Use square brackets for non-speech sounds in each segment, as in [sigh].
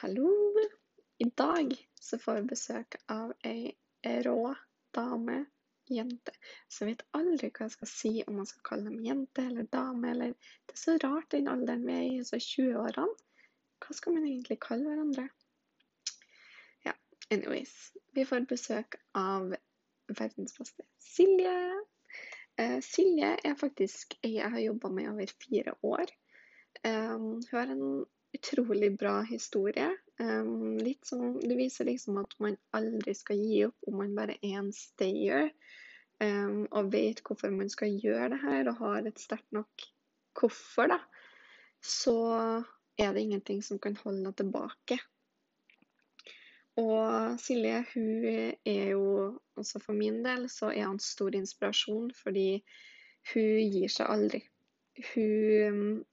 Hallo! I dag så får vi besøk av ei rå dame, jente. Så jeg vet aldri hva jeg skal si, om man skal kalle dem jente eller dame, eller Det er så rart den alderen vi er i, så 20-årene. Hva skal man egentlig kalle hverandre? Ja, anyways. Vi får besøk av verdens beste Silje. Uh, Silje er faktisk ei jeg har jobba med over fire år. Um, hun har en utrolig bra historie. Um, litt sånn, det viser liksom at man aldri skal gi opp om man bare er en stayer. Um, og vet hvorfor man skal gjøre det her, og har et sterkt nok hvorfor, da. Så er det ingenting som kan holde henne tilbake. Og Silje, hun er jo også for min del, så er hun stor inspirasjon, fordi hun gir seg aldri. Hun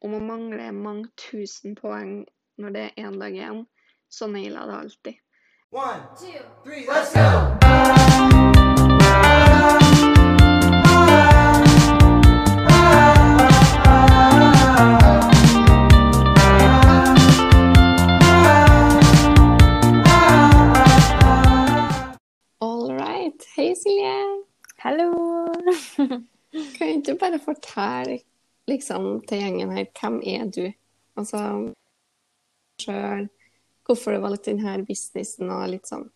om å mangle mange tusen poeng når det er én dag igjen, så nailer jeg det alltid. One, two, three, let's go! All. Hei, Silje. Hallo! [laughs] Kan ikke du bare fortelle liksom, til gjengen her, hvem er du? Altså sjøl, hvorfor du valgte denne businessen og litt sånn.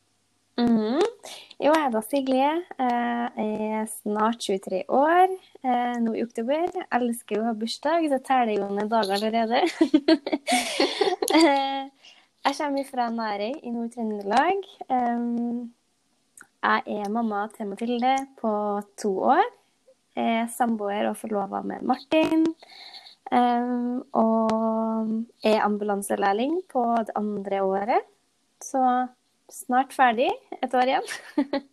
Mhm. Jo, jeg heter Silje. Eh, Jeg er snart 23 år eh, nå i oktober. Jeg elsker å ha bursdag, så teller jo ned dager allerede. [laughs] Eh, Jeg kommer fra Nærøy i Nord-Trøndelag. Jeg er mamma til Mathilde på to år. Er samboer og forlova med Martin. Um, og er ambulanselærling på det andre året. Så snart ferdig. Et år igjen. [laughs]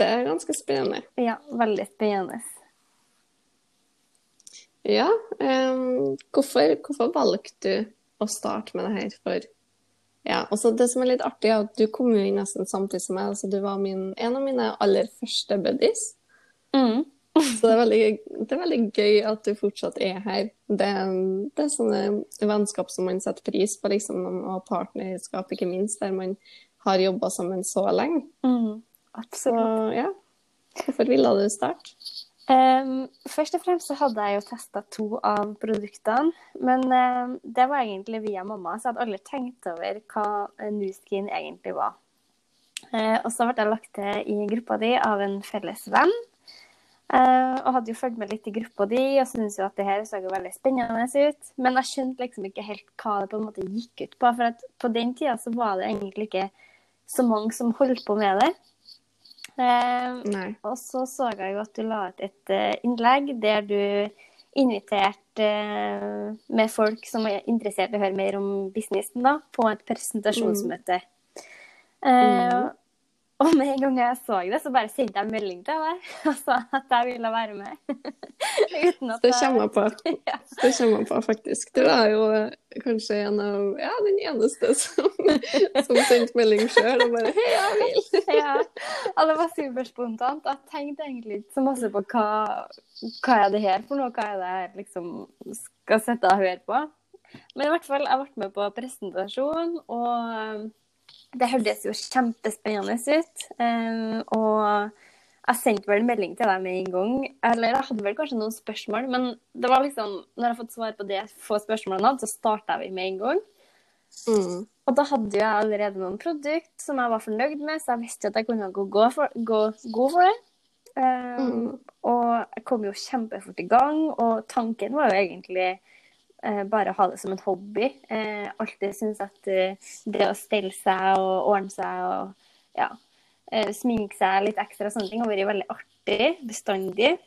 Det er ganske spennende. ja, veldig spennende. Ja, um, hvorfor, hvorfor valgte du å starte med det her for Ja, også det som er litt artig, er at du kom jo inn nesten samtidig som meg. Altså du var min, en av mine aller første buddies. Mm. Så det er, veldig, det er veldig gøy at du fortsatt er her. Det, det er sånne vennskap som man setter pris på, liksom, og partnerskap, ikke minst, der man har jobba sammen så lenge. Mm. Så Absolutt. ja, hvorfor ville du starte? Um, først og fremst så hadde jeg jo testa to av produktene, men um, det var egentlig via mamma, så jeg hadde aldri tenkt over hva Nuskin egentlig var. Uh, og så ble jeg lagt til i gruppa di av en felles venn. Eh, og hadde jo fulgt med litt i gruppa di og syntes jo at det her så jo veldig spennende ut. Men jeg skjønte liksom ikke helt hva det på en måte gikk ut på. For at på den tida så var det egentlig ikke så mange som holdt på med det. Uh, og så så jeg jo at du la ut et eh, innlegg der du inviterte uh, med folk som er interessert i å høre mer om businessen, da, på et presentasjonsmøte. Eh, og med en gang jeg så det, så bare sendte jeg melding til deg [laughs] og sa at jeg ville være med. [laughs] Uten at Det kommer jeg på. [laughs] Ja. Det kommer jeg på, faktisk. Du er jo eh, kanskje en av Ja, den eneste som, som sendte melding sjøl og bare 'Hei, jeg vil'. ja. Og det var superspontant. Jeg tenkte egentlig ikke så masse på hva, hva er det her for noe, hva er det jeg liksom skal sitte og høre på. Men i hvert fall, jeg ble med på presentasjon, og det hørtes jo kjempespennende ut. Um, og jeg sendte vel en melding til deg med en gang. Eller jeg hadde vel kanskje noen spørsmål, men det var liksom, når jeg har fått svar på det få spørsmålene jeg hadde, så starta vi med en gang. Mm. Og da hadde jeg allerede noen produkt som jeg var fornøyd med, så jeg visste at jeg kunne gå, gå for, gå god for det. Um, Mm. Og jeg kom jo kjempefort i gang, og tanken var jo egentlig bare å ha det som en hobby. Eh, alltid syns at eh, det å stelle seg og ordne seg og ja, eh, sminke seg litt ekstra og sånne ting har vært veldig artig bestandig.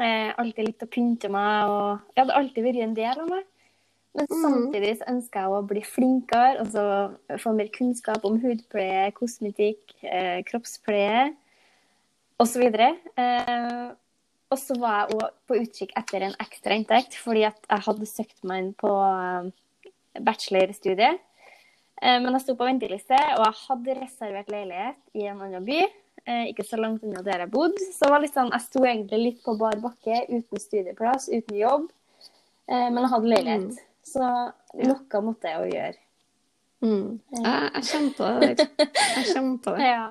Eh, alltid likt å pynte meg, og ja, det har alltid vært en del av meg. Men Mhm. samtidig så ønsker jeg å bli flinkere, altså få mer kunnskap om hudpleie, kosmetikk, eh, kroppspleie osv. Eh, og så var jeg òg på utkikk etter en ekstra inntekt, fordi jeg hadde søkt meg inn på eh, bachelorstudiet. Eh, men jeg sto på venteliste, og jeg hadde reservert leilighet i en annen by. Eh, ikke så langt unna der jeg bodde. Så sånn, jeg sto egentlig litt på bar bakke, uten studieplass, uten jobb. Men jeg hadde leilighet. Så noe måtte jeg jo gjøre. Mm. Jeg, jeg kjente på det. Jeg kjente på det. [laughs] Ja.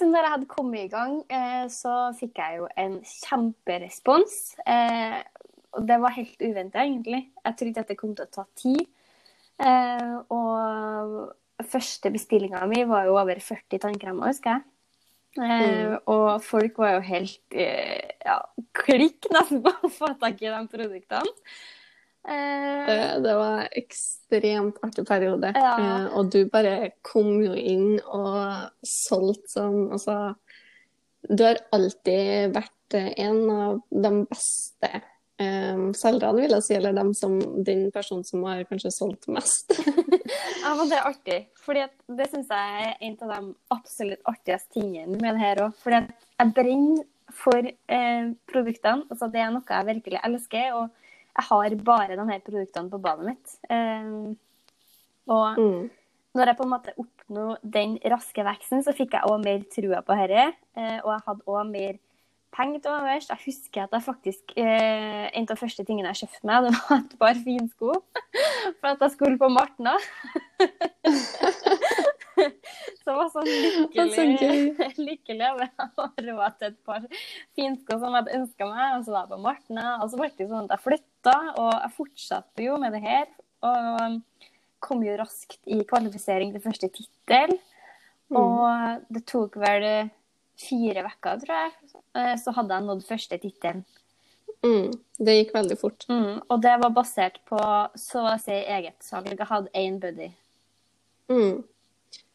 Når jeg hadde kommet i gang, eh, så fikk jeg jo en kjemperespons. Eh, og det var helt uventa, egentlig. Jeg trodde at det kom til å ta tid. Eh, og første bestillinga mi var jo over 40 tannkremer, husker jeg. Mm. Og folk var jo helt ja, klikk nesten på å få tak i de produktene. Eh, Det, det var en ekstremt artig periode. Ja. Eh, og du bare kom jo inn og solgte sånn Altså, du har alltid vært eh, en av de beste um, selgerne, vil jeg si, eller dem som, den personen som har kanskje solgt mest. [laughs] Ja, men det er artig. Fordi det syns jeg er en av de absolutt artigste tingene med det her òg. Fordi jeg brenner for eh, produktene. Altså, det er noe jeg virkelig elsker. Og jeg har bare de her produktene på badet mitt. Eh, og Mm. når jeg på en måte oppnå den raske veksten, så fikk jeg òg mer trua på dette. Eh, og jeg hadde òg mer penger til overs. Jeg husker at jeg faktisk eh, En av de første tingene jeg kjøpte meg, det var et par finsko. [laughs] For at jeg skulle på Martna. [laughs] så [laughs] jeg var Det er så lykkelig, [laughs] lykkelig over å ha råd til et par finsko som jeg hadde ønska meg. Og så var jeg på Martna. Og så ble det sånn at jeg flytta, og jeg fortsatte jo med det her. Og kom jo raskt i kvalifisering til første tittel. Og det tok vel fire uker, tror jeg, eh, så hadde jeg nådd første tittelen. Mm. Det gikk veldig fort. Mm, og det var basert på så å si eget salg. Jeg hadde én buddy. Mm.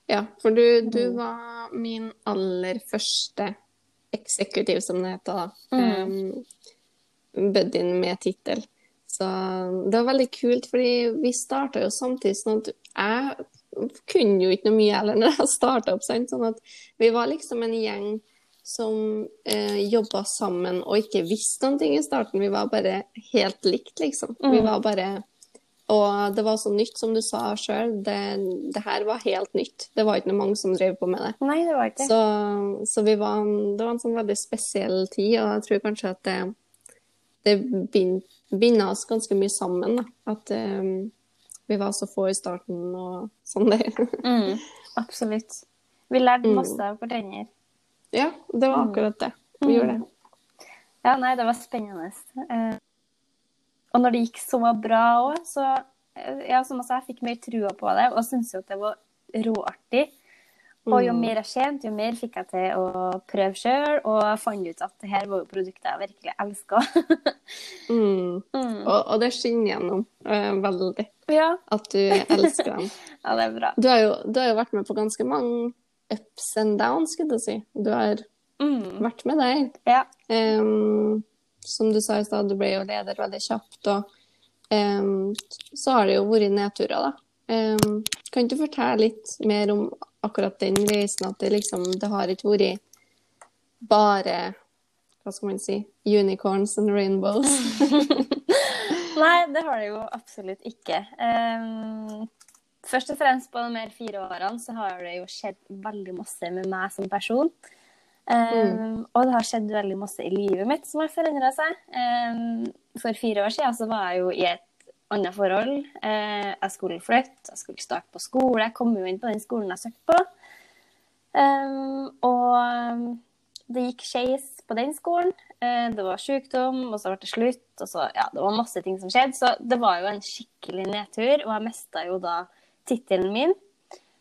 Ja, for du, du var min aller første eksekutiv, som det heter da. Um, buddyen med tittel. Så det var veldig kult, fordi vi starta jo samtidig sånn at jeg kunne jo ikke noe mye heller når jeg starta opp, sant. Sånn at vi var liksom en gjeng som eh, jobba sammen og ikke visste noen ting i starten. Vi var bare helt likt, liksom. Vi var bare Og det var så nytt, som du sa sjøl. Det, det her var helt nytt. Det var ikke noe mange som drev på med det. Nei, det var ikke. Så, så vi var, det var en sånn veldig spesiell tid, og jeg tror kanskje at det, det bind, binder oss ganske mye sammen. Da. At um, vi var så få i starten og sånn der. [laughs] Mm, absolutt. Vi lærte masse av hverandre. ja, det var akkurat det. Vi gjorde det. Ja, nei, det var spennende. Eh, og når det gikk så bra òg, så Ja, som jeg sa, jeg fikk mer trua på det, og syntes jo at det var råartig. Og jo mer jeg tjente, jo mer fikk jeg til å prøve sjøl, og jeg fant ut at det her var jo produkter jeg virkelig elska. [laughs] Mm. Og, og det skinner gjennom uh, veldig ja. at du elsker dem. [laughs] ja, det er bra. Du har, jo, du har jo vært med på ganske mange ups and downs, skulle jeg si. Du har Mm. vært med der. Ja. Em, som du sa i stad, du ble jo leder veldig kjapt, og um, så har det jo vært nedturer, da. Um, kan du fortelle litt mer om akkurat den reisen, at det liksom, det har ikke vært bare, hva skal man si, unicorns and rainbows? [laughs] Nei, det har det jo absolutt ikke. Um, først og fremst på de mer fire årene så har det jo skjedd veldig masse med meg som person. Ehm, Og det har skjedd veldig masse i livet mitt som har forandra seg. Um, for fire år siden så var jeg jo i et annet forhold. Uh, jeg skulle flytte, jeg skulle starte på skole. Jeg kom jo inn på den skolen jeg søkte på. Um, og det gikk skeis på den skolen. Uh, Det var sykdom, og så ble det slutt. Og så, ja, det var masse ting som skjedde. Så det var jo en skikkelig nedtur, og jeg mista jo da tittelen min.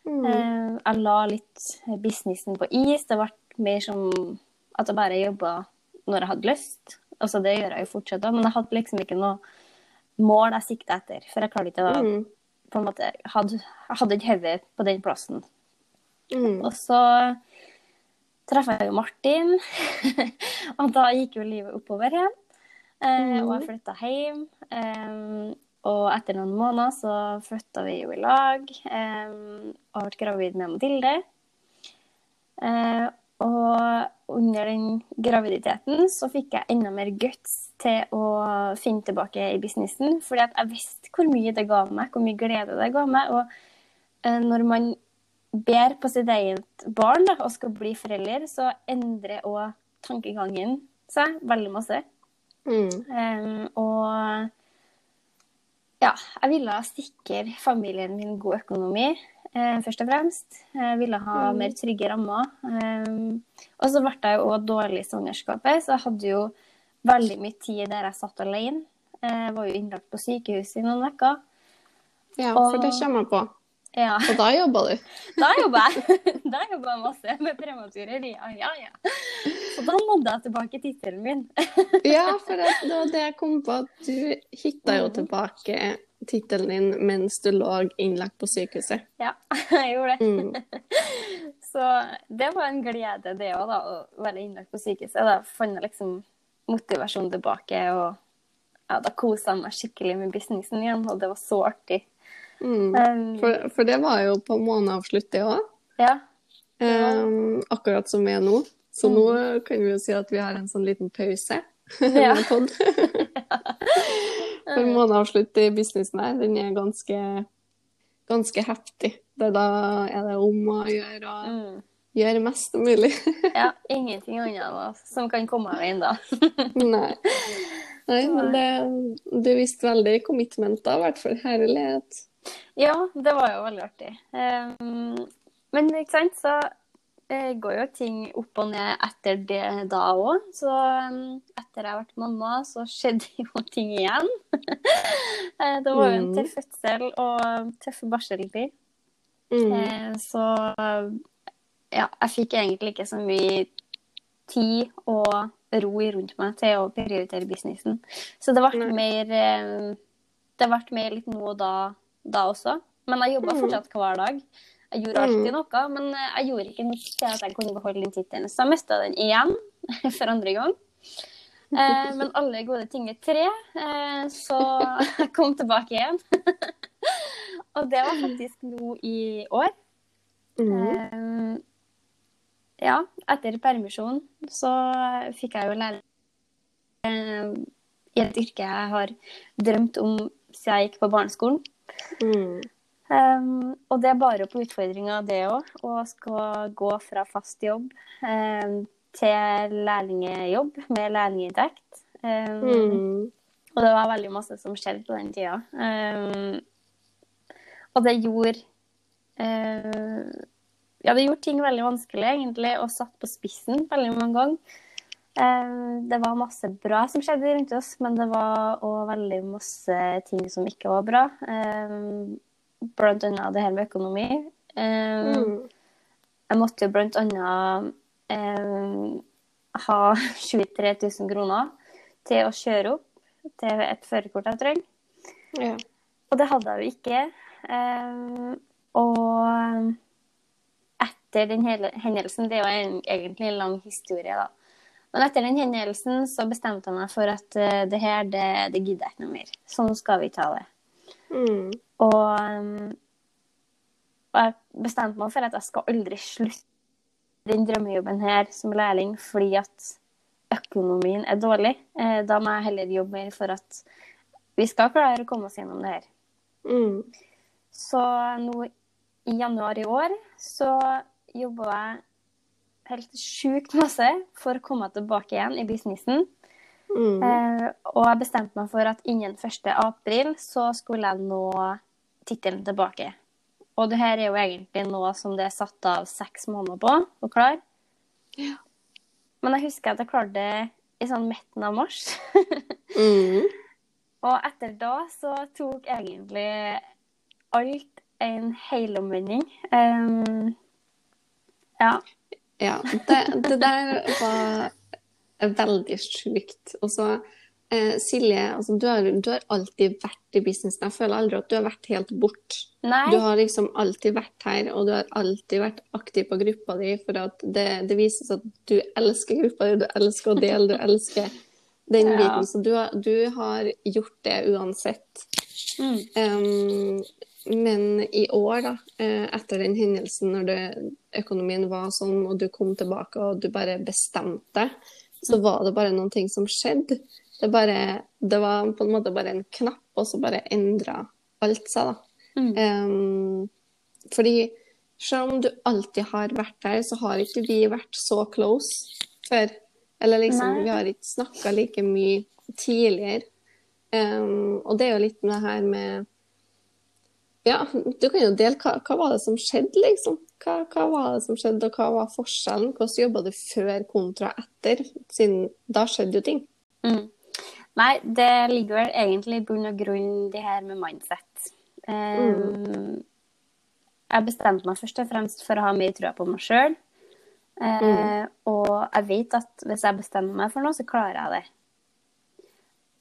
Eh, Jeg la litt businessen på is. Det ble mer som at jeg bare jobba når jeg hadde lyst. Altså, det gjør jeg jo fortsatt òg, men jeg hadde liksom ikke noe mål jeg sikta etter. For jeg klarte ikke å Mm. på en måte, hadde, Jeg hadde ikke hodet på den plassen. Mm. Og så traff jeg jo Martin, [laughs] og da gikk jo livet oppover igjen. Eh, og jeg flytta hjem. Eh, og etter noen måneder så flytta vi jo i lag, eh, og ble gravid med Mathilde. Eh, og under den graviditeten så fikk jeg enda mer guts til å finne tilbake i businessen, fordi jeg visste hvor mye det ga meg, hvor mye glede det ga meg. Og eh, når man ber på sitt eget barn da, og skal bli forelder, så endrer òg tankegangen seg veldig masse. Mm. Um, og ja, jeg ville sikre familien min god økonomi. Eh, først og fremst. Jeg ville ha Mm. mer trygge rammer. Um, og så ble jeg jo òg dårlig i svangerskapet, så jeg hadde jo veldig mye tid der jeg satt alene. Jeg var jo innlagt på sykehuset i noen uker. Ja, Og- for det kommer jeg på. Ja, Og da jobba du. [laughs] da jobba jeg. [laughs] Da jobba jeg masse med prematurer. Ja, ja, ja. Så da nådde jeg tilbake tittelen min. [laughs] Ja, for det, det var det jeg kom på, du hitta jo Mhm. tilbake tittelen din mens du lå innlagt på sykehuset. Ja, [laughs] jeg gjorde det. Mm. [laughs] Så det var en glede, det òg, da, å være innlagt på sykehuset. Da fant jeg liksom motivasjon tilbake, og ja, da kosa jeg meg skikkelig med businessen igjen, og det var så artig. Mm. Um, For, for det var jo på månedsavslutt, det òg. ja. Um, akkurat som vi er nå. Så Mm. nå kan vi jo si at vi har en sånn liten pause [laughs] Ja. For månedsavslutt i businessen her, den er ganske, ganske heftig. Det da er det om å gjøre og Mm. gjøre mest mulig. [laughs] ja. [laughs] Ingenting annet som kan komme av veien da. [laughs] Nei. Nei, men det, du viste veldig commitment da, i hvert fall. Herlighet. Ja, det var jo veldig artig. Um, men ikke sant, så går jo ting opp og ned etter det da òg. Så um, etter jeg har vært mamma, så skjedde [laughs] jo ting igjen. [laughs] Eh, det var jo en Mm. tøff fødsel og tøff barseltid. Mm. Eh, så ja, jeg fikk egentlig ikke så mye tid og ro rundt meg til å prioritere businessen. Så det ble mer eh, Det ble mer litt nå og da, da også. Men jeg jobba Mm. fortsatt hver dag. Jeg gjorde alltid noe, men eh, jeg gjorde ikke nok til at jeg kunne beholde den tittelen. Så jeg mista den igjen [laughs] for andre gang. Eh, men alle gode ting er tre, eh, så [laughs] jeg kom tilbake igjen. [laughs] og det var faktisk nå i år. Mm. Eh, ja, etter permisjon så fikk jeg jo lære eh, i et yrke jeg har drømt om siden jeg gikk på barneskolen. Um, og det er bare på utfordringa, det òg. Å skal gå fra fast jobb um, til lærlingjobb med lærlinginntekt. Um, Mm. Og det var veldig masse som skjedde på den tida. Og det gjorde Ja, det gjorde ting veldig vanskelig, egentlig, og satt på spissen veldig mange ganger. Det var masse bra som skjedde rundt oss, men det var òg veldig masse ting som ikke var bra. Blant annet det her med økonomi. Um, Mm. jeg måtte jo blant annet um, ha [laughs] 23 000 kroner til å kjøre opp til et førerkort jeg trenger. Ja. Og det hadde jeg jo ikke. Um, og etter den hele hendelsen Det er jo en, egentlig en lang historie, da. Men etter den hendelsen så bestemte jeg meg for at uh, det her, det, det gidder jeg ikke noe mer. Sånn skal vi ta det. Mm. Og, um, og jeg bestemte meg for at jeg skal aldri slutte den drømmejobben her som lærling fordi at økonomien er dårlig. Eh, Da må jeg heller jobbe mer for at vi skal klare å komme oss gjennom det her. Mm. Så nå i januar i år så jobba jeg helt sjukt masse for å komme tilbake igjen i businessen. Mm. Eh, og jeg bestemte meg for at innen 1. april så skulle jeg nå tittelen tilbake. Og det her er jo egentlig noe som det er satt av seks måneder på å klare. Men jeg husker at jeg klarte det i sånn midten av mars. [laughs] Mm. og etter da så tok egentlig alt en helomvending. Um, ja. Ja, det, det der var veldig sjukt. Og så, eh, Silje, altså, du, har, du har alltid vært i businessen. Jeg føler aldri at du har vært helt bort. Nei. Du har liksom alltid vært her, og du har alltid vært aktiv på gruppa di, for at det, det vises at du elsker gruppa di, du elsker å dele, du elsker den [laughs] Ja. biten. Så du har, du har gjort det uansett. Mm. Um, men i år, da, eh, etter den hendelsen når det, økonomien var sånn, og du kom tilbake og du bare bestemte, så var det bare noen ting som skjedde. Det, bare, det var på en måte bare en knapp, og så bare endra alt seg, da. Mm. Um, fordi selv om du alltid har vært der, så har ikke vi vært så close før. Eller liksom, Nei. vi har ikke snakka like mye tidligere. Um, og det er jo litt med det her med Ja, du kan jo dele hva, hva var det som skjedde, liksom? Hva, hva var det som skjedde, og hva var forskjellen? Hvordan jobba du før kontra etter? Siden da skjedde jo ting. Mm. Nei, det ligger vel egentlig i bunn og grunn det her med mindset. Um, Jeg bestemte meg først og fremst for å ha mer trua på meg sjøl. Og jeg vet at hvis jeg bestemmer meg for noe, så klarer jeg det.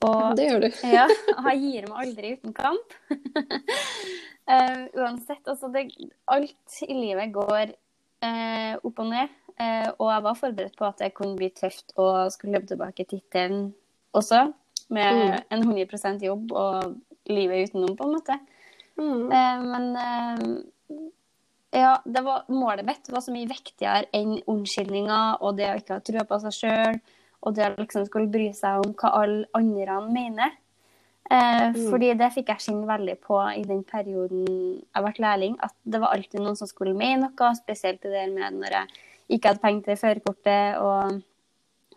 Og Det gjør du. [laughs] ja, jeg gir meg aldri uten kamp. [laughs] Eh, uansett, altså det, alt i livet går uh, opp og ned. Uh, og jeg var forberedt på at det kunne bli tøft å skulle løpe tilbake tittelen også. Med en 100% jobb og livet utenom, på en måte. Mm. Men ja, det var, målet mitt var så mye viktigere enn unnskyldninger og det å ikke ha trua på seg sjøl. Og det å liksom skulle bry seg om hva alle andre mener. Eh, Fordi det fikk jeg kjenne veldig på i den perioden jeg ble lærling. At det var alltid noen som skulle mene noe, spesielt det der med når jeg ikke hadde penger til førerkortet og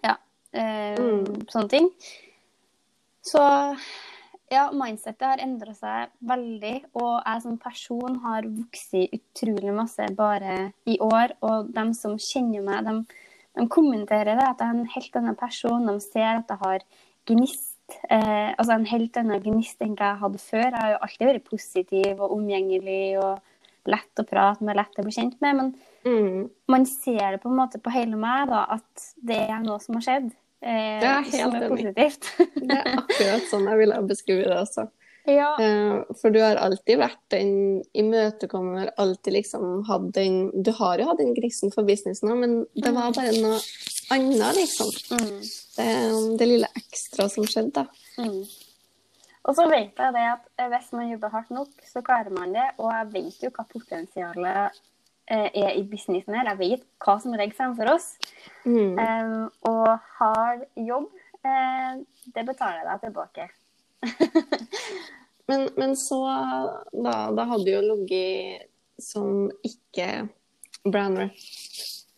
ja, eh, sånne ting. Så ja, mindsetet har endra seg veldig, og jeg som person har vokst utrolig masse bare i år. Og de som kjenner meg, de, de kommenterer det, at jeg er en helt annen person. De ser at jeg har gnist. Eh, altså en helt annen gnist enn jeg hadde før. Jeg har jo alltid vært positiv og omgjengelig og lett å prate med, lett å bli kjent med. Men Mm. man ser det på en måte på hele meg da, at det er noe som har skjedd. Eh, Det er helt er positivt. Det er akkurat sånn jeg ville beskrive det også. [laughs] ja. Eh, For du har alltid vært den imøtekommer, alltid liksom hatt den Du har jo hatt den grisen for businessen òg, men det var bare noe annet, liksom. Mm. Det, det lille ekstra som skjedde, da. Mm. Og så vet jeg det at eh, hvis man jobber hardt nok, så klarer man det. Og jeg vet jo hva potensialet eh, er i businessen her. Jeg vet hva som ligger fremfor oss. Mm. Um, og hard jobb, uh, det betaler jeg deg tilbake. [laughs] Men, men så da, da hadde du jo ligget som ikke brandrep,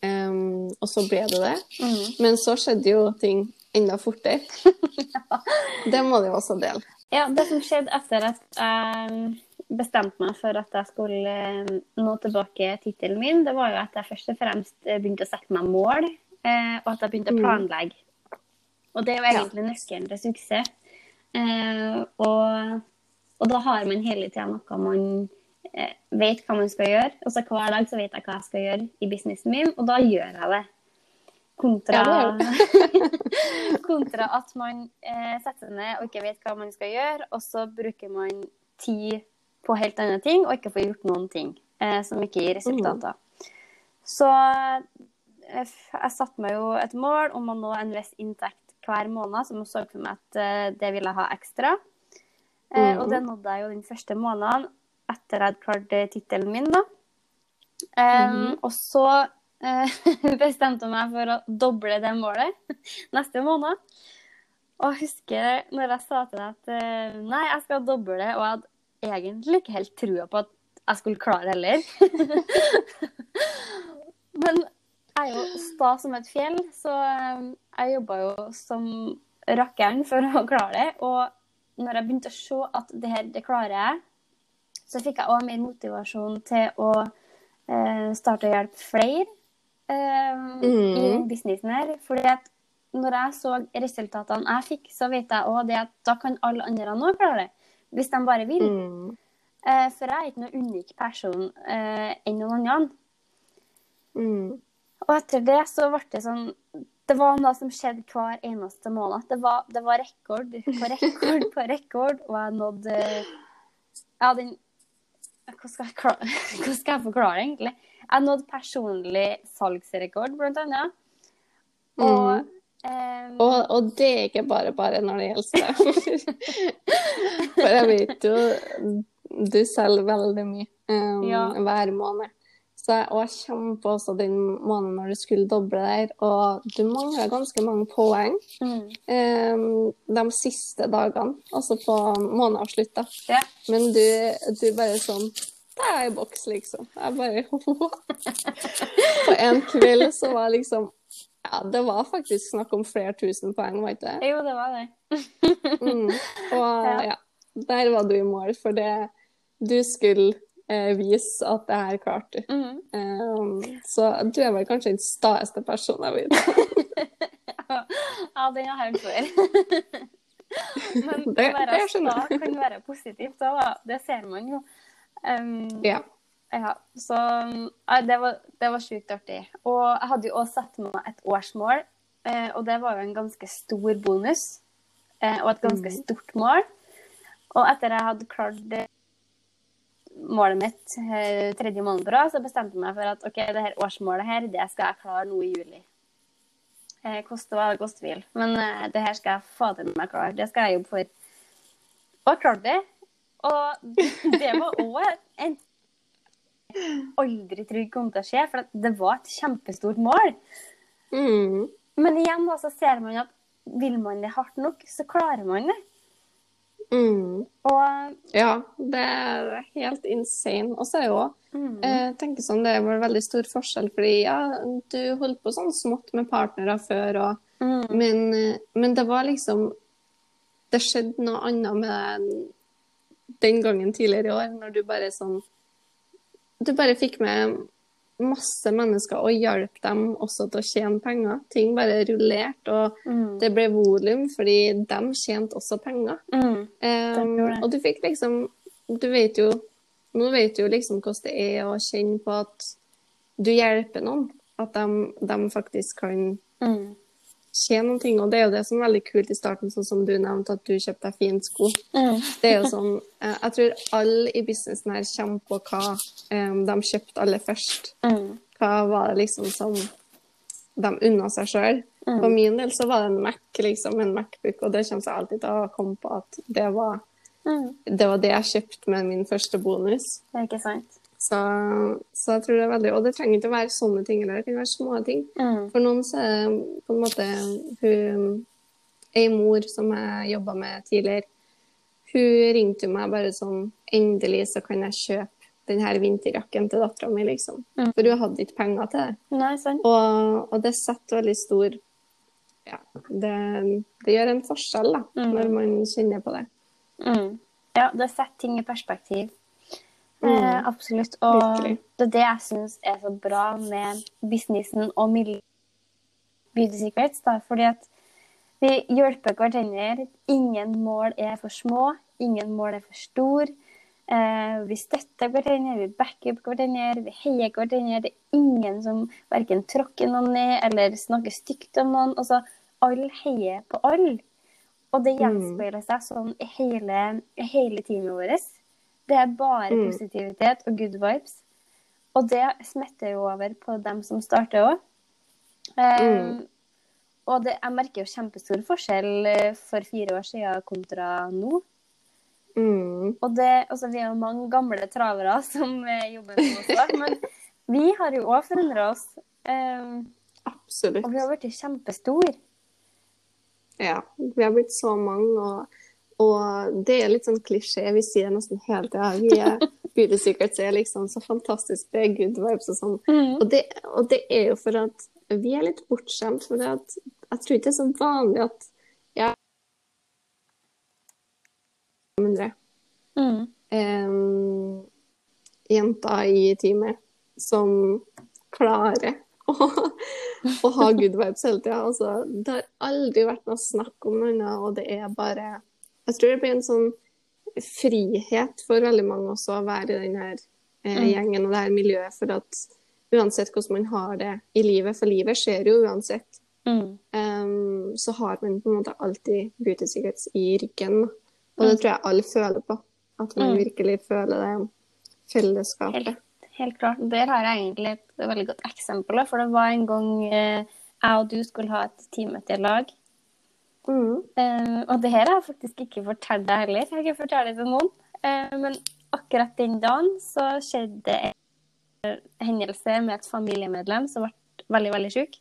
um, og så ble det det. Mm. Men så skjedde jo ting enda fortere. [laughs] Det må jo også dele. Ja, det som skjedde etter at jeg bestemte meg for at jeg skulle eh, nå tilbake tittelen min, det var jo at jeg først og fremst eh, begynte å sette meg mål, eh, og at jeg begynte å Mm. planlegge. Og det er jo Ja. egentlig nøkkelen til suksess. Og, og da har man hele tida noe man vet hva man skal gjøre. Og så hver dag så vet jeg hva jeg skal gjøre i businessen min, og da gjør jeg det. Kontra, Ja, [laughs] kontra at man eh, setter seg ned og ikke vet hva man skal gjøre, og så bruker man tid på helt andre ting og ikke får gjort noen ting eh, som ikke gir resultater. Så eh, jeg satte meg jo et mål om å nå en viss inntekt hver måned, som jeg så for meg at eh, det ville jeg ha ekstra. Eh, Mhm. Og det nådde jeg jo den første måneden etter jeg hadde klart eh, tittelen min, da. Eh, Mhm. Og så uh, [laughs] bestemte jeg meg for å doble det målet [laughs] neste måned. Og husker når jeg sa til deg at uh, nei, jeg skal doble det, og jeg hadde egentlig ikke helt trua på at jeg skulle klare det heller. [laughs] Men jeg er jo sta som et fjell, så jeg jobba jo som rakkeren for å klare det. Og når jeg begynte å se at det her, det klarer jeg, så fikk jeg òg mer motivasjon til å eh, starte å hjelpe flere eh, i Mhm. businessen her. Fordi at når jeg så resultatene jeg fikk, så vet jeg òg det at da kan alle andre nå klare det. Hvis de bare vil. Mm. Eh, for jeg er ikke noen unik person eh, enn noen andre. Mm. Og etter det så ble det sånn Det var noe som skjedde hver eneste måned. Det var, det var rekord på rekord på rekord, og jeg nådde Ja, den hva skal, jeg [laughs] skal forklare, egentlig? Jeg nådde personlig salgsrekord, blant annet. Og, eh, Og, og det er ikke bare bare når det gjelder det. [laughs] For jeg vet jo du selger veldig mye um, Ja. hver måned. Så jeg, jeg også den måneden når du skulle doble der, og du mangler ganske mange poeng mm, um, de siste dagene, altså på månedsavslutt. da. ja. Men du, du bare sånn Det er i boks, liksom. Jeg bare [laughs] På en kveld så var liksom Ja, det var faktisk snakk om flere tusen poeng, var ikke det? Jo, det var det. Mm. Og [laughs] Ja. ja, der var du i mål, for det du skulle eh, vise at det her klarte du. Mm. Um, så du er vel kanskje den staeste personen jeg vet. [laughs] Ja, den har jeg hørt før. [laughs] Men Det- å være sta kan være positivt òg, da. Det ser man jo. Um, Ja. Ja, så det var, det var sjukt artig. Og jeg hadde jo også satt meg et årsmål, eh, og det var jo en ganske stor bonus. Eh, og et ganske Mhm. stort mål. Og etter jeg hadde klart det, målet mitt eh, tredje måned på rad, så bestemte jeg meg for at ok, det her årsmålet her, det skal jeg klare nå i juli. Eh, koste hva det koste vil. Men eh, det her skal jeg fader meg klare. Det skal jeg jobbe for. Og jeg klarte det. Og det var òg en aldri trodd kom til å skje, for det var et kjempestort mål. Mm. Men igjen da, så ser man at vil man det hardt nok, så klarer man det. Mm. Og Ja, det er helt insane. Og så er jo mm, Jeg tenker sånn, Det er vel veldig stor forskjell, fordi ja, du holdt på sånn smått med partnere før, og, mm, men, eh, men det var liksom Det skjedde noe annet med den gangen tidligere i år, når du bare sånn Du bare fikk med masse mennesker og hjalp dem også til å tjene penger. Ting bare rullerte, og mm, det ble volum, fordi de tjente også penger. mm, Um, og du fikk liksom Du vet jo Nå vet du jo liksom hvordan det er å kjenne på at du hjelper noen. At de, de faktisk kan mm, tjene noen ting. Og det er jo det som er veldig kult i starten, sånn som du nevnte, at du kjøpte deg fine sko. mm, Det er jo sånn eh, Jeg tror alle i businessen her kommer på hva um, de kjøpte aller først. mm, Hva var det liksom som de unna seg sjøl? Mm. For min del så var det en Mac, liksom, en Macbook, og det kommer jeg alltid til å komme på at det var mm. det var det jeg kjøpte med min første bonus. Det er ikke sant. Så, så jeg tror det er veldig Og det trenger ikke å være sånne ting, eller det kan være små ting. Mm, For noen så er det på en måte hun Ei mor som jeg jobba med tidligere, hun ringte meg bare sånn Endelig så kan jeg kjøpe den her vinterjakken til dattera mi, liksom. Mm. For hun hadde ikke penger til det. Nei, sant. Og, og det setter veldig stor Ja, det, det gjør en forskjell, da, Mm. når man kjenner på det. Mm. Ja, det setter ting i perspektiv. Mm. Eh, absolutt. Og Virkelig. det er det jeg syns er så bra med businessen og Beauty Secrets. Da, fordi at vi hjelper hverandre. Ingen mål er for små, ingen mål er for store. Eh, vi støtter hverandre, vi backer opp hverandre, vi heier hverandre. Det er ingen som verken tråkker noen ned eller snakker stygt om noen. Altså, alle heier på alle. Og det Mm. gjenspeiler seg sånn i hele, hele teamet vårt. Det er bare Mm. positivitet og good vibes. Og det smitter jo over på dem som starter òg. Mm. Og det, jeg merker jo kjempestor forskjell eh, for fire år siden kontra nå. Mm. Og det, altså, vi er jo mange gamle travere [laughs] som eh, jobber med oss men vi har jo òg forandra oss. Um, Absolutt. og vi har blitt kjempestore. Ja, vi har blitt så mange, og, og det er litt sånn klisjé. Vi sier nesten hele tida vi er [laughs] Beauty Secrets er liksom så fantastisk, det er good vibes og sånn. Og, det, og det er jo for at vi er litt bortskjemt, for det at, jeg tror ikke det er så vanlig at jeg 500 Mm. Um, jenter i teamet som klarer å, å ha good vibes hele tida. Altså, det har aldri vært noe snakk om noe annet, og det er bare Jeg tror det blir en sånn frihet for veldig mange også å være i den her eh, Mm. gjengen og det her miljøet, for at uansett hvordan man har det i livet, for livet skjer jo uansett, Mm. um, så har man på en måte alltid beauty secrets i ryggen. Og det Mm. tror jeg alle føler på. At man Mm. virkelig føler det fellesskapet. Helt, helt klart. Der har jeg egentlig et veldig godt eksempel. For det var en gang eh, jeg og du skulle ha et teammøte i lag. Mm. Uh, og det her har jeg faktisk ikke fortalt deg heller. Jeg har ikke fortalt det til noen. Uh, men akkurat den dagen så skjedde en hendelse med et familiemedlem som ble veldig, veldig syk.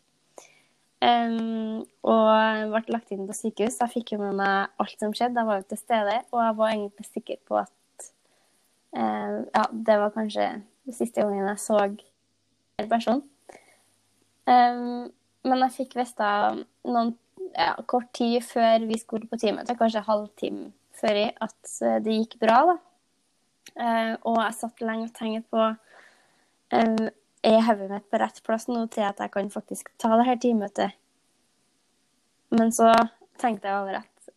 Um, og ble lagt inn på sykehus. Jeg fikk jo med meg alt som skjedde. Jeg var jo til stede, og jeg var egentlig sikker på at uh, ja, det var kanskje siste gangen jeg så en person. Um, men jeg fikk vite noen ja, kort tid før vi skulle på teamet, kanskje halvtime før jeg, at eh, det gikk bra. da. Uh, og jeg satt lenge og tenkte på uh, Er hodet mitt på rett plass nå til at jeg kan faktisk ta det her teammøtet? Men så tenkte jeg over at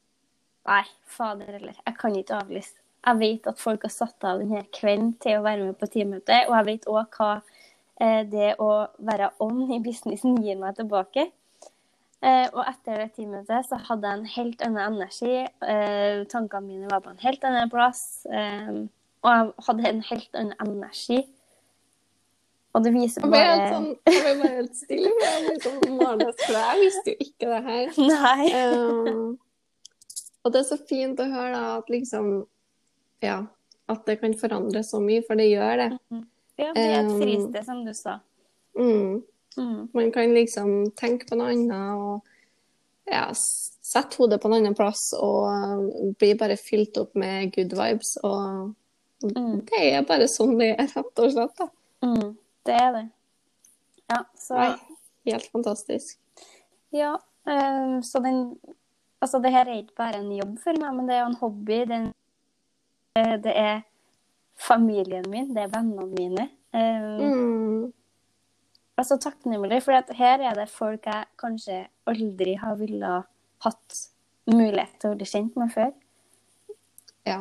nei, fader heller, jeg kan ikke avlyse. Jeg vet at folk har satt av denne kvelden til å være med på teammøtet, og jeg vet òg hva det å være on i businessen gir meg tilbake. Eh, og etter det teammøtet så hadde jeg en helt annen energi. Eh, tankene mine var på en helt annen plass. Eh, og jeg hadde en helt annen energi. Og det viser Jeg ble helt bare sånn, jeg ble bare helt stille. Jeg, sånn for jeg visste jo ikke det her. [laughs] Nei. Um, og det er så fint å høre da, at liksom Ja, at det kan forandre så mye, for det gjør det. Ja, det er et fristed, som du sa. Mm. Mm. Man kan liksom tenke på noe annet og ja, sette hodet på en annen plass og um, bli bare fylt opp med good vibes. Og Mm. det er bare sånn det er, rett og slett. Mm. Det er det. Ja, så Nei, helt fantastisk. Ja, øh, så den Altså, det her er ikke bare en jobb for meg, men det er jo en hobby. Det er, eh, det er familien min, det er vennene mine. Eh, Mm. Altså takknemlig, for at her er det folk jeg kanskje aldri har ville hatt mulighet til å bli kjent med før. Ja.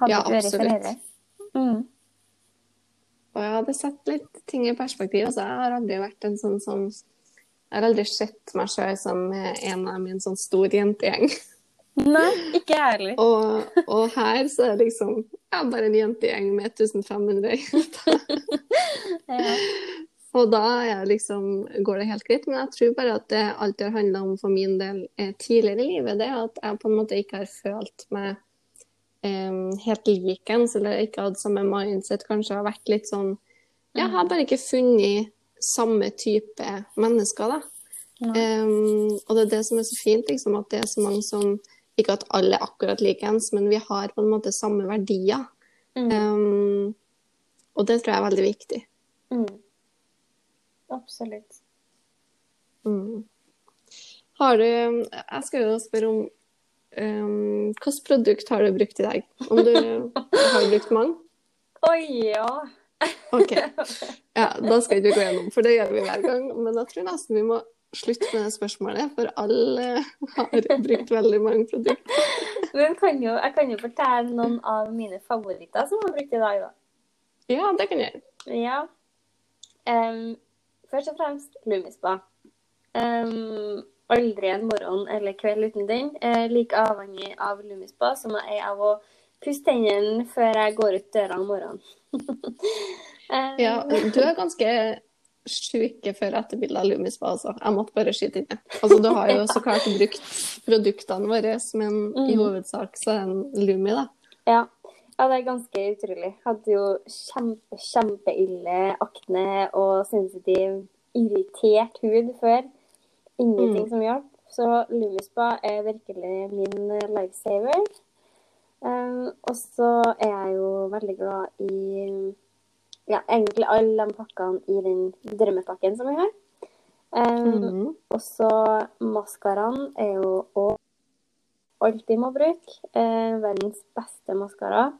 Hadde Ja, absolutt. Mm. Og jeg hadde sett litt ting i perspektiv. Altså, jeg har aldri vært en sånn som Jeg har aldri sett meg sjøl som en av min sånn stor jentegjeng. Nei, ikke jeg heller. [laughs] Og, og her så er det liksom er bare en jentegjeng med 1500 jenter. [laughs] Ja. Og da liksom, går det helt greit. Men jeg tror bare at det alltid har handla om for min del eh, tidligere i livet, det er at jeg på en måte ikke har følt meg um, helt likens, eller ikke hatt samme mindset. Kanskje har vært litt sånn Jeg har bare ikke funnet samme type mennesker, da. Um, og det er det som er så fint, liksom, at det er så mange som Ikke at alle er akkurat likens, men vi har på en måte samme verdier. Mm. Um, og det tror jeg er veldig viktig. Mm. Absolutt. Mm. Har du Jeg skal jo spørre om um, hvilket produkt har du brukt i dag? Om du har brukt mange? [laughs] Oi, ja. OK. [laughs] Ja, da skal ikke vi gå gjennom, for det gjør vi hver gang. Men jeg tror nesten vi må slutte med det spørsmålet, for alle har brukt veldig mange produkter. [laughs] Men kan jo, jeg kan jo fortelle noen av mine favoritter som jeg har brukt i dag, da. Ja, det kan jeg gjøre. Ja. Em, først og fremst Lumispa. Um, aldri en morgen eller kveld uten den. er like avhengig av Lumispa som jeg er av å pusse tennene før jeg går ut døra om morgenen. [laughs] um, Ja, du er ganske sjuke før etterbildet av Lumispa, altså. Jeg måtte bare skyte inn det. Altså, du har jo [laughs] så klart brukt produktene våre, men i Mhm. hovedsak så er det en Lumi, da. Ja. Ja, det er ganske utrolig. Hadde jo kjempe, kjempeille akne og sensitiv, irritert hud før. Ingenting som hjalp. Så Lumispa er virkelig min lifesaver. Um, og så er jeg jo veldig glad i ja, egentlig alle de pakkene i den drømmepakken som vi har. Um, mm. og så maskaraen er jo òg alltid må bruke. Eh, verdens beste maskara.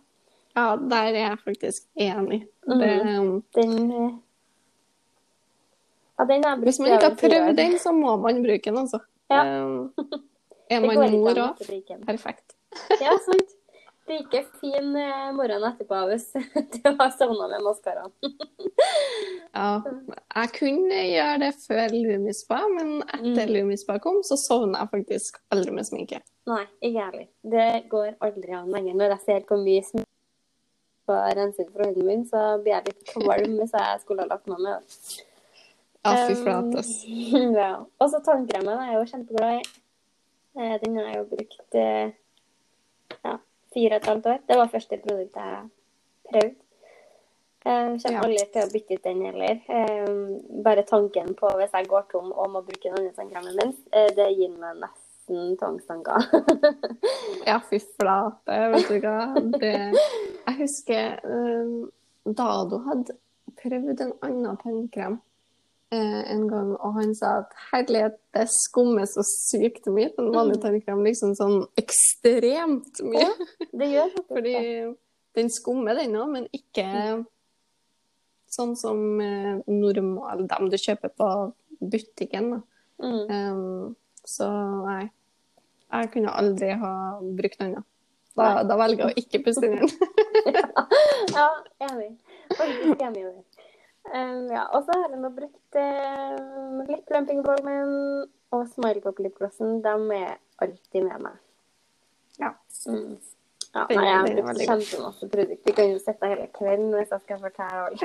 Ja, der er jeg faktisk enig. Mhm. Det, um, Den eh, Ja, den har jeg brukt hvis man ikke har prøvd den, så må man bruke den, altså. Ja. Um, [laughs] er man mor òg, perfekt. [laughs] Ja, sant. Like fin eh, morgen etterpå hvis [laughs] du har sovna med maskaraen. Ja, jeg kunne gjøre det før Lumispa, men etter Mm. Lumispa kom, så sovna jeg faktisk aldri med sminke. Nei, ikke heller. Det går aldri an lenger. Når jeg ser hvor mye sminke har renset for hunden min, så blir jeg litt kvalm hvis jeg skulle ha lagt meg med. Ja, fy Um, flate, ass. [laughs] ja. Og så tannkremen er jeg jo kjempeglad i. Eh, Den har jeg jo brukt eh, ja, fire og et halvt år. Det var første produkt jeg prøvde. Jeg kommer aldri til å bytte ut den heller. Bare tanken på hvis jeg går tom og må bruke den andre tannkremen min, eh, det gir meg nesten tvangstanker. [laughs] Ja, fy flate, vet du hva. Det, jeg husker um, du hadde prøvd en annen tannkrem eh, en gang, og han sa at herlighet, det skummer så sykt mye. Den vanlige tannkrem liksom sånn ekstremt mye. det gjør faktisk [laughs] Fordi det. Den skummer, den òg, men ikke sånn som eh, normal dem du kjøper på butikken. Da. Mm. Um, så nei. Jeg kunne aldri ha brukt noe annet. Da, da velger jeg å ikke puste inn igjen. [laughs] Ja, enig. Faktisk enig i det. Um, ja, og så har jeg nå brukt uh, litt Plumping Balmen og Smile Pop Lipglossen. De er alltid med meg. Ja. Mm. Ja, nei, jeg har brukt kjempemasse produkter. Vi kan jo sitte hele kvelden hvis jeg skal fortelle alle.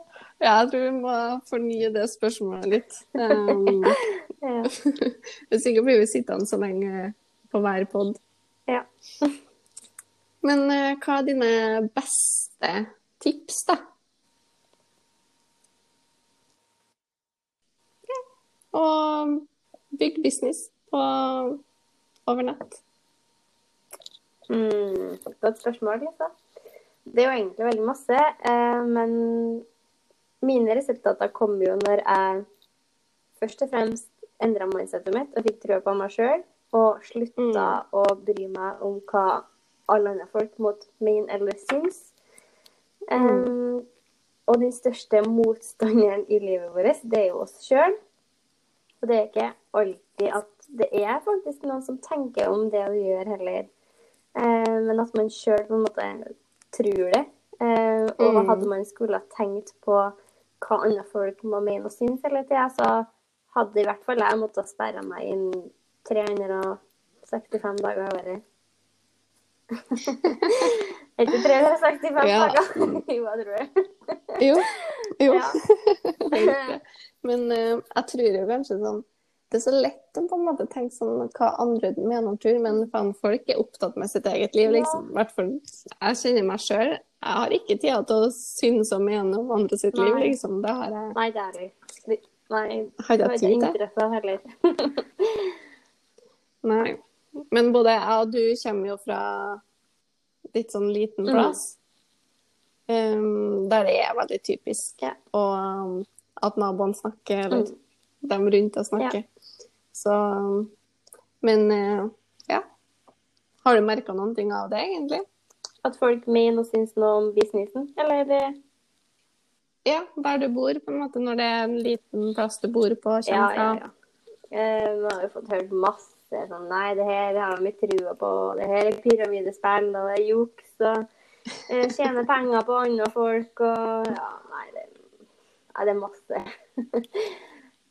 [laughs] Ja, jeg tror vi må fornye det spørsmålet litt. Um, [laughs] Ja. [laughs] hvis ikke blir vi sittende så lenge på hver pod. Ja. Men uh, hva er dine beste tips, da? Og bygg business på over natt. Mm, godt spørsmål, Lisa. Det er jo egentlig veldig masse, uh, men mine resultater kom jo når jeg først og fremst endra mindsetet mitt og fikk trua på meg sjøl, og slutta å bry meg om hva alle andre folk måtte mene eller synes. Um, og den største motstanderen i livet vårt, det er jo oss sjøl. Og det er ikke alltid at det er faktisk noen som tenker om det du gjør, heller. Eh, men at man sjøl på en måte tror det. Eh, og Mm. hadde man skulle ha tenkt på hva andre folk må mene og synes hele tida, så hadde i hvert fall jeg måttet sperre meg inn 365 dager i året. [laughs] Ikke 365 Ja. dager? [laughs] jo, jeg tror det. Jo. jo. Ja. [laughs] Men uh, jeg tror jo kanskje sånn Det er så lett å på en måte tenke sånn hva andre mener og tror, men faen, folk er opptatt med sitt eget liv, liksom. I hvert fall jeg kjenner meg sjøl. Jeg har ikke tida til å synes og mene om andre sitt liv, Nei. liksom. Det har jeg, Nei, det er det. Nei, har jeg tid til. det? heller. [laughs] Nei. Men både jeg og du kommer jo fra litt sånn liten Mm. plass. Um, der det er veldig typisk. Ja. Og um, at naboene snakker, eller Mm. dem rundt deg snakker. Så um, Men eh, ja. Har du merka noen ting av det, egentlig? At folk mener og syns noe om businessen, eller det Ja, der du bor, på en måte, når det er en liten plass du bor på. Ja, ja, ja. Eh, nå har jo fått hørt masse sånn Nei, det her har vi trua på. Det her er pyramidespill, og det er juks. Og eh, tjene penger på andre folk og Ja, nei, det, nei, det er masse. [laughs]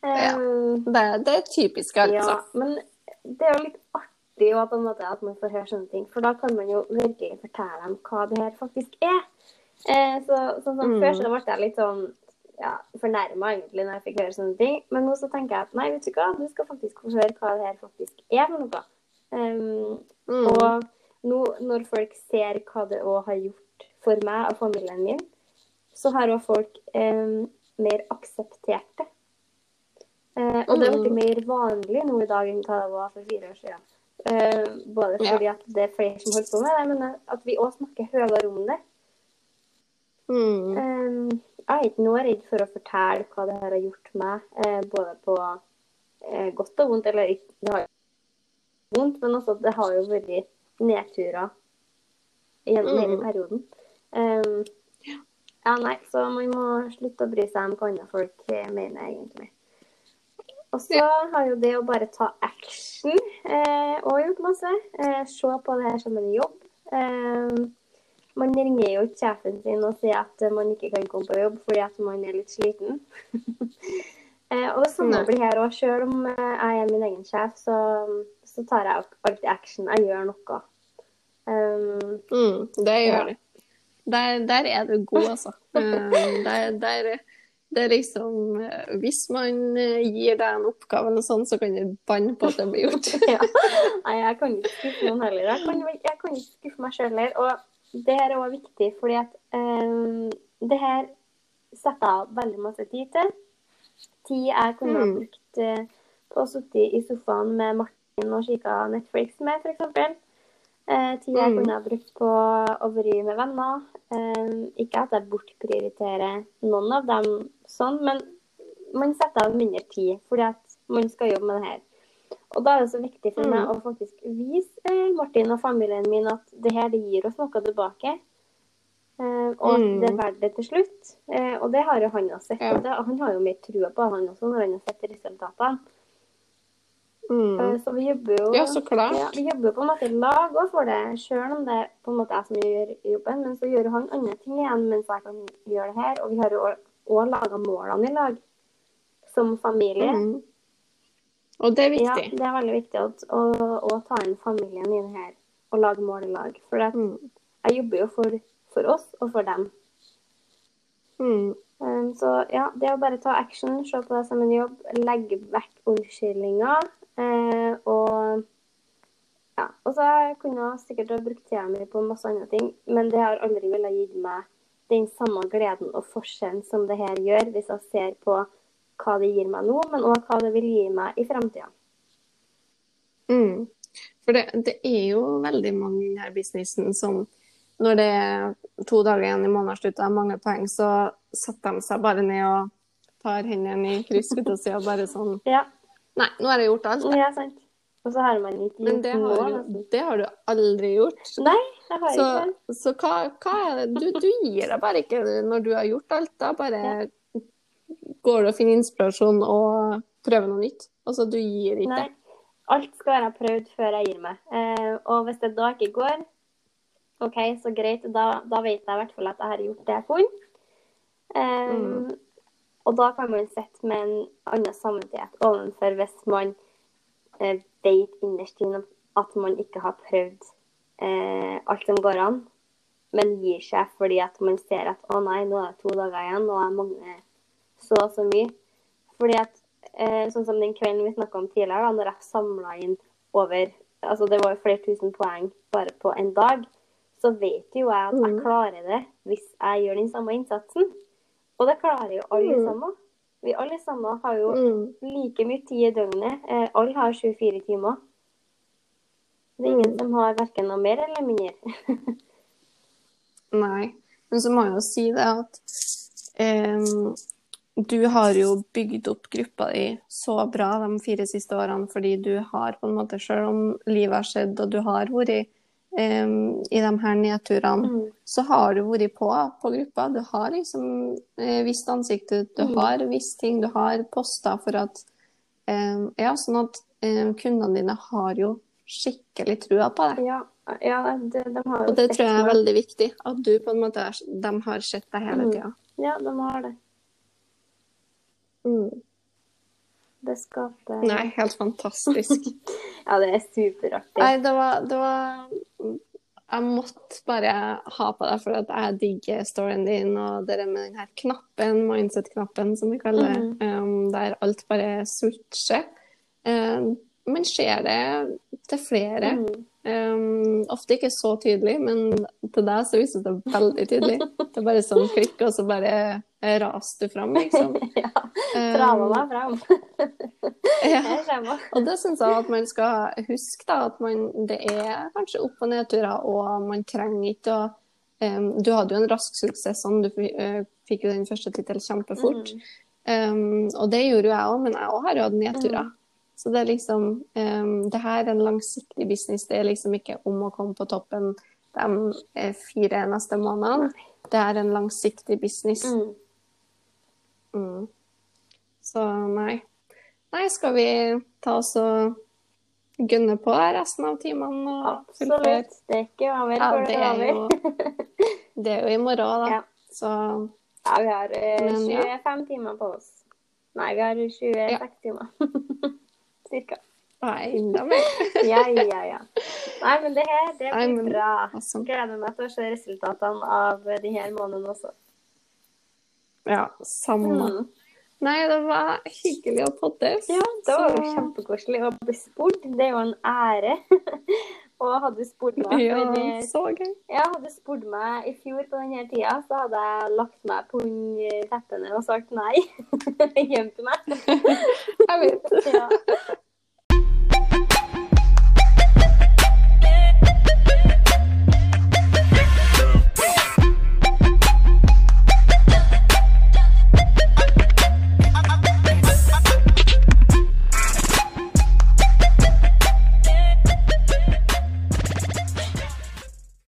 Ja. Eh, Det, det er typisk, altså. Ja, men det er jo litt artig på en måte, at man får høre sånne ting, for da kan man jo virkelig fortelle dem hva det her faktisk er. Eh, så, sånn som Mm. Før så ble jeg litt sånn ja, fornærma egentlig når jeg fikk høre sånne ting, men nå så tenker jeg at nei, vet du hva, du skal faktisk få høre hva det her faktisk er for noe. Um, Mm. og nå når folk ser hva det òg har gjort for meg og familien min, så har òg folk um, mer akseptert det. Eh, og det er blitt Mm. mer vanlig nå i dag enn hva det var for fire år siden. Eh, både Ja. fordi at det er flere som holder på med det, men at vi òg snakker høyere om det. Mm. Eh, jeg er ikke noe redd for å fortelle hva det her har gjort meg, uh, både på uh, godt og vondt. Eller ikke, det har jo vondt, men også, det har jo vært nedturer gjennom hele Mm. perioden. Eh, ja, nei, så man må slutte å bry seg om hva andre folk mener, egentlig. Og så har jo det å bare ta action eh, og gjort masse. Eh, se på det her som en jobb. Eh, man ringer jo ikke sjefen sin og sier at man ikke kan komme på jobb fordi at man er litt sliten. [laughs] eh, og det samme blir her òg. Selv om eh, jeg er min egen sjef, så, så tar jeg alltid action. Jeg gjør noe. Um, Mm, det gjør du. Der, der er du god, altså. [laughs] Eh, der, der, det er liksom eh, Hvis man eh, gir deg en oppgave, eller sånn, så kan du banne på at det blir gjort. [laughs] ja. Nei, jeg kan ikke skuffe noen heller. Jeg kan, jeg kan ikke skuffe meg sjøl heller. Og det her er også viktig, fordi at um, det her setter jeg av veldig masse tid til. Tid jeg kunne ha Mm. brukt på å sitte i sofaen med Martin og kikka Netflix med, f.eks. Eh, tid jeg Mm. kunne ha brukt på å være med venner. Ikke at jeg bortprioriterer noen av dem sånn, men man setter av mindre tid fordi at man skal jobbe med det her. Og da er det så viktig for meg Mm. å faktisk vise eh, Martin og familien min at det her, det gir oss noe tilbake. Eh, og at Mm. det er verdt det til slutt. Eh, og det har jo han også sett. Ja. Det, han har jo mer trua på han også når han har sett resultatene. Mm. Eh, så vi jobber jo Ja, så klart. Ja, vi jobber på en måte lag òg for det, sjøl om det er på en måte jeg som gjør jobben. Men så gjør han andre ting igjen mens jeg kan gjøre det her. Og vi har jo òg laga målene i lag som familie. Mm. Og det er viktig. Ja, det er veldig viktig å, å, å ta inn familien i det her og lage mål i lag. For at Mm. jeg jobber jo for, for oss og for dem. Mm. Um, så ja, det å bare ta action, se på det som en jobb, legge vekk unnskyldninger. Eh, og ja, og så kunne jeg sikkert ha brukt tida mi på masse andre ting, men det har aldri villet gitt meg den samme gleden og forskjellen som det her gjør, hvis jeg ser på hva det gir meg nå, men òg hva det vil gi meg i framtida. Mm. For det, det er jo veldig mange i denne businessen som når det er to dager igjen i månedsslutten og mange poeng, så setter de seg bare ned og tar hendene i kryss og bare sånn Ja, Nei, nå har jeg gjort alt. ja sant. Og så har man ikke Men gjort det noe. har, nesten. du, det har du aldri gjort. Nei, det har Så, ikke så hva, hva er det du, du gir deg bare ikke når du har gjort alt. Da bare går du og finner inspirasjon og prøver noe nytt. Altså, du gir ikke. Nei. Alt skal være prøvd før jeg gir meg. Eh, og hvis det da ikke går, OK, så greit. Da, da vet jeg i hvert fall at jeg har gjort det jeg kunne. Eh, Mm. Og da kan man sitte med en annen samvittighet overfor hvis man eh, vet innerst inne at man ikke har prøvd eh, alt som går an, men gir seg fordi at man ser at å nei, nå er det to dager igjen, og jeg mangler så og så mye. Fordi at eh, sånn som den kvelden vi snakka om tidligere, da når jeg samla inn over altså Det var jo flere tusen poeng bare på en dag. Så vet jo jeg at jeg Mm. klarer det hvis jeg gjør den samme innsatsen. Og det klarer jo alle Mm. sammen. Vi alle sammen har jo Mm. like mye tid i døgnet. Eh, alle har 24 timer. Det er ingen Mm. som har verken noe mer eller mindre. [laughs] Nei. Men så må jeg jo si det at em, du har jo bygd opp gruppa di så bra de fire siste årene fordi du har på en måte, selv om livet har skjedd og du har vært em, i de her nedturene, Mm. så har du vært på på gruppa. Du har liksom eh, visst ansikt ut, du Mm. har visst ting, du har poster for at um, Ja, sånn at um, kundene dine har jo skikkelig trua på deg. Ja, ja det, de har jo Og det tror jeg er veldig viktig. At du på en måte de har sett deg hele Mm. tida. Ja, de har det. Mm. Det skaper Nei, helt fantastisk. [laughs] Ja, det er superartig. Nei, det var, det var Jeg måtte bare ha på deg, for at jeg digger storyen din og det med den her knappen, mindset-knappen, som vi kaller det, mm. um, der alt bare switcher. Um, man ser det til flere. Mm. Um, ofte ikke så tydelig, men til deg så vises det veldig tydelig. Det er bare sånn klikk, og så bare raser du fram, liksom. [laughs] ja, Um, trava meg fram. [laughs] ja. Og det syns jeg at man skal huske, da, at man, det er kanskje opp- og nedturer, og man trenger ikke å um, Du hadde jo en rask suksess, sånn. Du eh, fikk jo den første tittelen kjempefort. Em, og det gjorde jo jeg òg, men jeg òg har jo hatt nedturer. Mm. Så det er liksom um, Det her er en langsiktig business. Det er liksom ikke om å komme på toppen de eh, fire neste månedene. Det er en langsiktig business. Mm. Mm. Så nei. Nei, skal vi ta oss og gunne på resten av timene? Absolutt. Det er ikke over Ja, det det er jo, [laughs] det er jo i morgen, da. Ja. Så Ja, vi har eh, Men ja. 25 timer på oss. Nei, vi har 26 timer. [laughs] Cirka. nei, enda mer. [laughs] Ja, ja, ja. Nei, men det her, det blir men- bra. Awesome. Gleder meg til å se resultatene av de her månedene også. ja, samme. Mm. Nei, det var hyggelig å poddes. Ja, det var jo Så- kjempekoselig å bli spurt. Det er jo en ære. [laughs] Og hadde du spurt meg Ja, for, så gøy. ja, hadde du spurt meg i fjor på denne tida, så hadde jeg lagt meg på under teppene og sagt nei. [laughs] Gjemt meg. [laughs] Jeg vet. Ja.